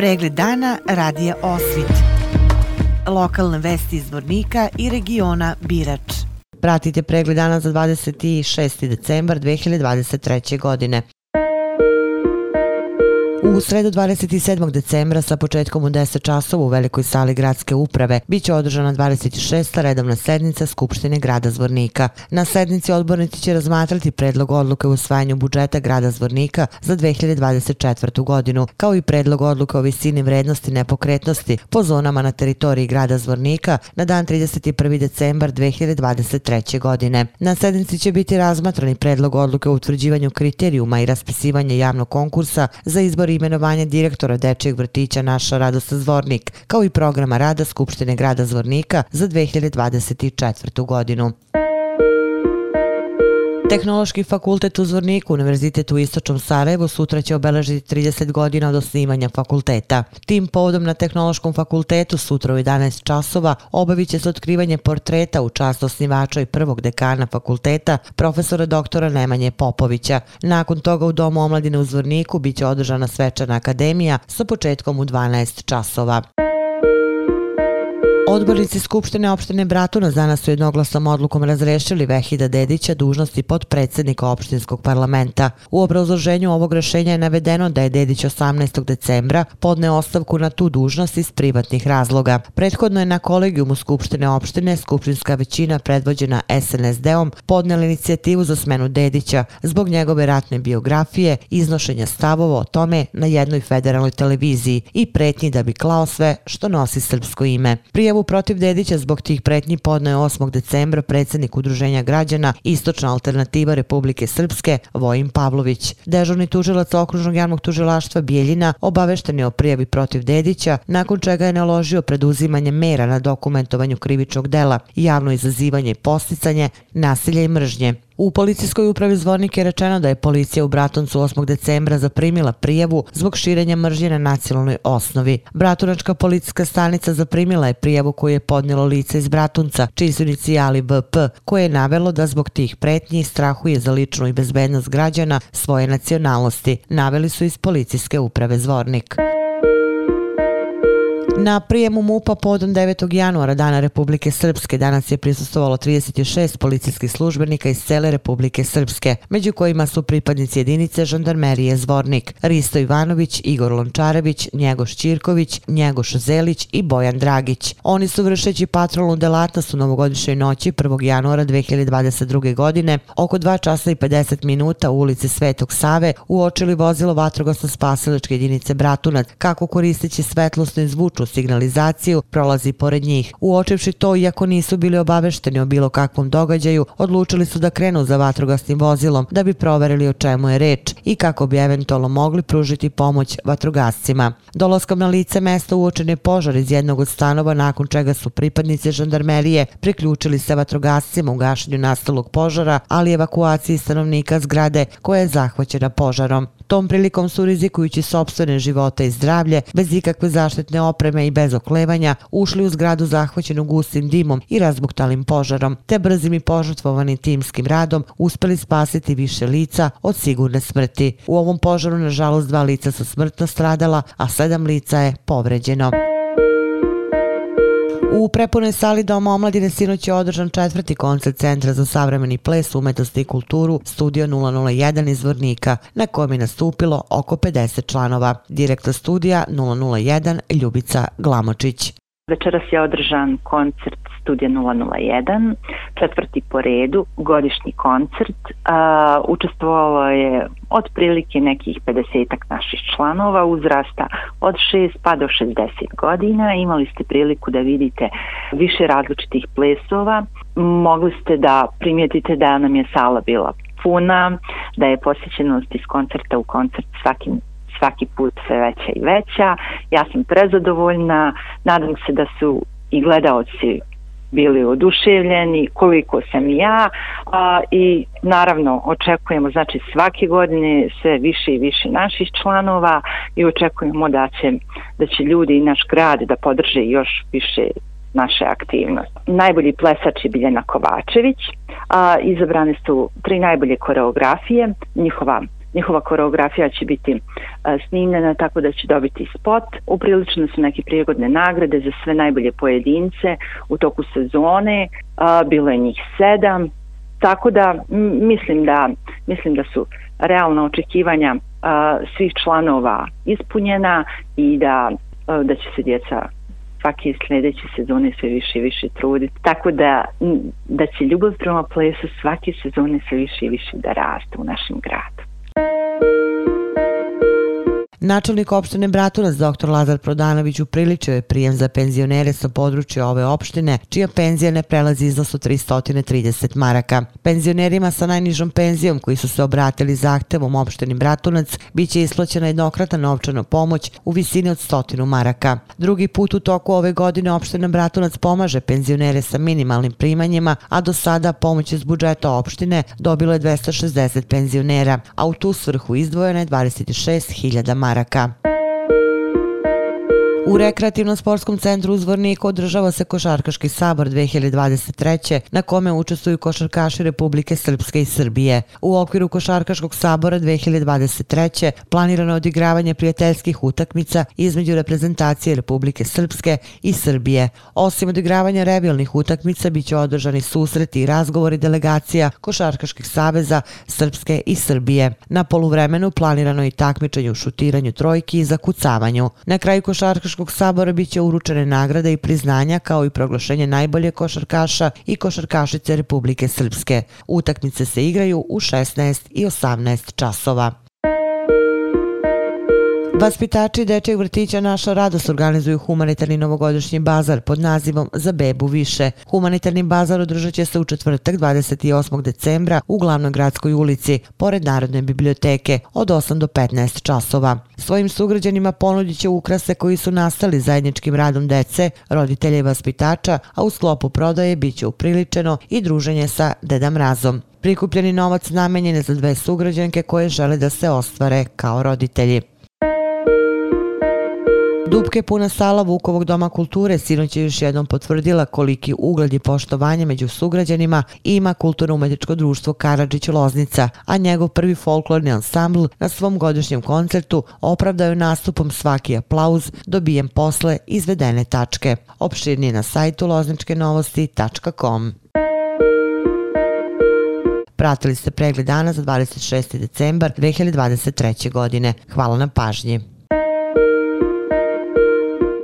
Pregled dana radija Osvit. Lokalne vesti iz Vornika i regiona Birač. Pratite pregled dana za 26. decembar 2023. godine. U sredu 27. decembra sa početkom u 10 časova u velikoj sali gradske uprave bit će održana 26. redovna sednica Skupštine grada Zvornika. Na sednici odbornici će razmatrati predlog odluke u usvajanju budžeta grada Zvornika za 2024. godinu, kao i predlog odluke o visini vrednosti nepokretnosti po zonama na teritoriji grada Zvornika na dan 31. decembar 2023. godine. Na sednici će biti razmatrani predlog odluke o utvrđivanju kriterijuma i raspisivanje javnog konkursa za izbor imenovanje direktora Dečijeg vrtića Naša Radosa Zvornik, kao i programa rada Skupštine grada Zvornika za 2024. godinu. Tehnološki fakultet u Zvorniku, Univerzitet u Istočnom Sarajevu, sutra će obeležiti 30 godina od osnivanja fakulteta. Tim povodom na Tehnološkom fakultetu sutra u 11 časova obavit će se otkrivanje portreta u čast osnivača i prvog dekana fakulteta, profesora doktora Nemanje Popovića. Nakon toga u Domu omladine u Zvorniku bit će održana svečana akademija sa početkom u 12 časova. Odbornici Skupštine opštine Bratunac danas su jednoglasnom odlukom razrešili Vehida Dedića dužnosti podpredsednika opštinskog parlamenta. U obrazloženju ovog rešenja je navedeno da je Dedić 18. decembra podne ostavku na tu dužnost iz privatnih razloga. Prethodno je na kolegijumu Skupštine opštine Skupštinska većina predvođena SNSD-om podnela inicijativu za smenu Dedića zbog njegove ratne biografije, iznošenja stavova o tome na jednoj federalnoj televiziji i pretnji da bi klao sve što nosi srpsko ime. Prijavu Prijavu protiv Dedića zbog tih pretnji podnoje 8. decembra predsjednik Udruženja građana Istočna alternativa Republike Srpske Vojim Pavlović. Dežurni tužilac okružnog javnog tužilaštva Bijeljina obavešten je o prijavi protiv Dedića, nakon čega je naložio preduzimanje mera na dokumentovanju krivičnog dela, javno izazivanje i posticanje, nasilje i mržnje. U policijskoj upravi Zvornik je rečeno da je policija u Bratuncu 8. decembra zaprimila prijavu zbog širenja mržnje na nacionalnoj osnovi. Bratunačka policijska stanica zaprimila je prijavu koju je podnijelo lice iz Bratunca, čiji su inicijali BP, koje je navelo da zbog tih pretnji strahuje za ličnu i bezbednost građana svoje nacionalnosti. Naveli su iz policijske uprave Zvornik. Na prijemu MUPA podom 9. januara Dana Republike Srpske danas je prisustovalo 36 policijskih službenika iz cele Republike Srpske, među kojima su pripadnici jedinice žandarmerije Zvornik, Risto Ivanović, Igor Lončarević, Njegoš Čirković, Njegoš Zelić i Bojan Dragić. Oni su vršeći patrolnu delatnost u novogodišnjoj noći 1. januara 2022. godine oko 2 časa i 50 minuta u ulici Svetog Save uočili vozilo vatrogasno spasilačke jedinice Bratunac kako koristeći svetlosnu i zvučnu signalizaciju prolazi pored njih. Uočivši to, iako nisu bili obavešteni o bilo kakvom događaju, odlučili su da krenu za vatrogasnim vozilom da bi proverili o čemu je reč i kako bi eventualno mogli pružiti pomoć vatrogascima. Dolaskom na lice mesta uočen je požar iz jednog od stanova nakon čega su pripadnici žandarmerije priključili se vatrogascima u gašenju nastalog požara, ali evakuaciji stanovnika zgrade koja je zahvaćena požarom. Tom prilikom su rizikujući sobstvene živote i zdravlje, bez ikakve zaštitne opreme i bez oklevanja, ušli u zgradu zahvaćenu gustim dimom i razbuktalim požarom, te brzim i požrtvovanim timskim radom uspeli spasiti više lica od sigurne smrti. U ovom požaru, nažalost, dva lica su smrtno stradala, a sedam lica je povređeno. U prepunoj sali Doma omladine sinoć je održan četvrti koncert Centra za savremeni ples, umetnost i kulturu Studio 001 iz Vrnika, na kojem je nastupilo oko 50 članova. Direktor studija 001 Ljubica Glamočić. Večeras je održan koncert Studija 001, četvrti po redu, godišnji koncert. A, učestvovalo je otprilike nekih 50 naših članova uzrasta od 6 pa do 60 godina. Imali ste priliku da vidite više različitih plesova. Mogli ste da primijetite da nam je sala bila puna, da je posjećenost iz koncerta u koncert svakim svaki put sve veća i veća. Ja sam prezadovoljna, nadam se da su i gledaoci bili oduševljeni, koliko sam i ja a, i naravno očekujemo znači svake godine sve više i više naših članova i očekujemo da će, da će ljudi i naš grad da podrže još više naše aktivnosti. Najbolji plesač je Biljana Kovačević, a, izabrane su tri najbolje koreografije, njihova njihova koreografija će biti e, snimljena tako da će dobiti spot. Uprilično su neke prijegodne nagrade za sve najbolje pojedince u toku sezone. Bilo je njih sedam. Tako da mislim da mislim da su realna očekivanja svih članova ispunjena i da da će se djeca svake sljedeće sezone sve više i više truditi. Tako da, da će ljubav prema plesu svake sezone sve više i više da raste u našem gradu. Načelnik opštine Bratunac, dr. Lazar Prodanović, upriličio je prijem za penzionere sa područja ove opštine, čija penzija ne prelazi iznos od 330 maraka. Penzionerima sa najnižom penzijom koji su se obratili zahtevom opštini Bratunac, biće isplaćena jednokratna novčana pomoć u visini od 100 maraka. Drugi put u toku ove godine opština Bratunac pomaže penzionere sa minimalnim primanjima, a do sada pomoć iz budžeta opštine dobilo je 260 penzionera, a u tu svrhu izdvojeno je 26.000 maraka maraka. U rekreativnom sportskom centru Uzvornik održava se Košarkaški sabor 2023. na kome učestvuju košarkaši Republike Srpske i Srbije. U okviru Košarkaškog sabora 2023. planirano odigravanje prijateljskih utakmica između reprezentacije Republike Srpske i Srbije. Osim odigravanja revijalnih utakmica, bit će održani susreti i razgovori delegacija Košarkaških saveza Srpske i Srbije. Na poluvremenu planirano i takmičenje u šutiranju trojki i zakucavanju. Na kraju Košarkaškog Košarkaškog sabora biće uručene nagrade i priznanja kao i proglašenje najbolje košarkaša i košarkašice Republike Srpske. Utakmice se igraju u 16 i 18 časova. Vaspitači dečeg vrtića Naša radost organizuju humanitarni novogodišnji bazar pod nazivom Za bebu više. Humanitarni bazar održat će se u četvrtak 28. decembra u glavnoj gradskoj ulici, pored Narodne biblioteke, od 8 do 15 časova. Svojim sugrađanima ponudit će ukrase koji su nastali zajedničkim radom dece, roditelja i vaspitača, a u sklopu prodaje bit će upriličeno i druženje sa Deda Mrazom. Prikupljeni novac namenjen je za dve sugrađanke koje žele da se ostvare kao roditelji. Dubke puna sala Vukovog doma kulture sinoć je još jednom potvrdila koliki ugled i poštovanje među sugrađanima ima kulturno-umetičko društvo Karadžić Loznica, a njegov prvi folklorni ansambl na svom godišnjem koncertu opravdaju nastupom svaki aplauz dobijem posle izvedene tačke. Opširnije na sajtu lozničkenovosti.com. Pratili ste pregled dana za 26. decembar 2023. godine. Hvala na pažnji.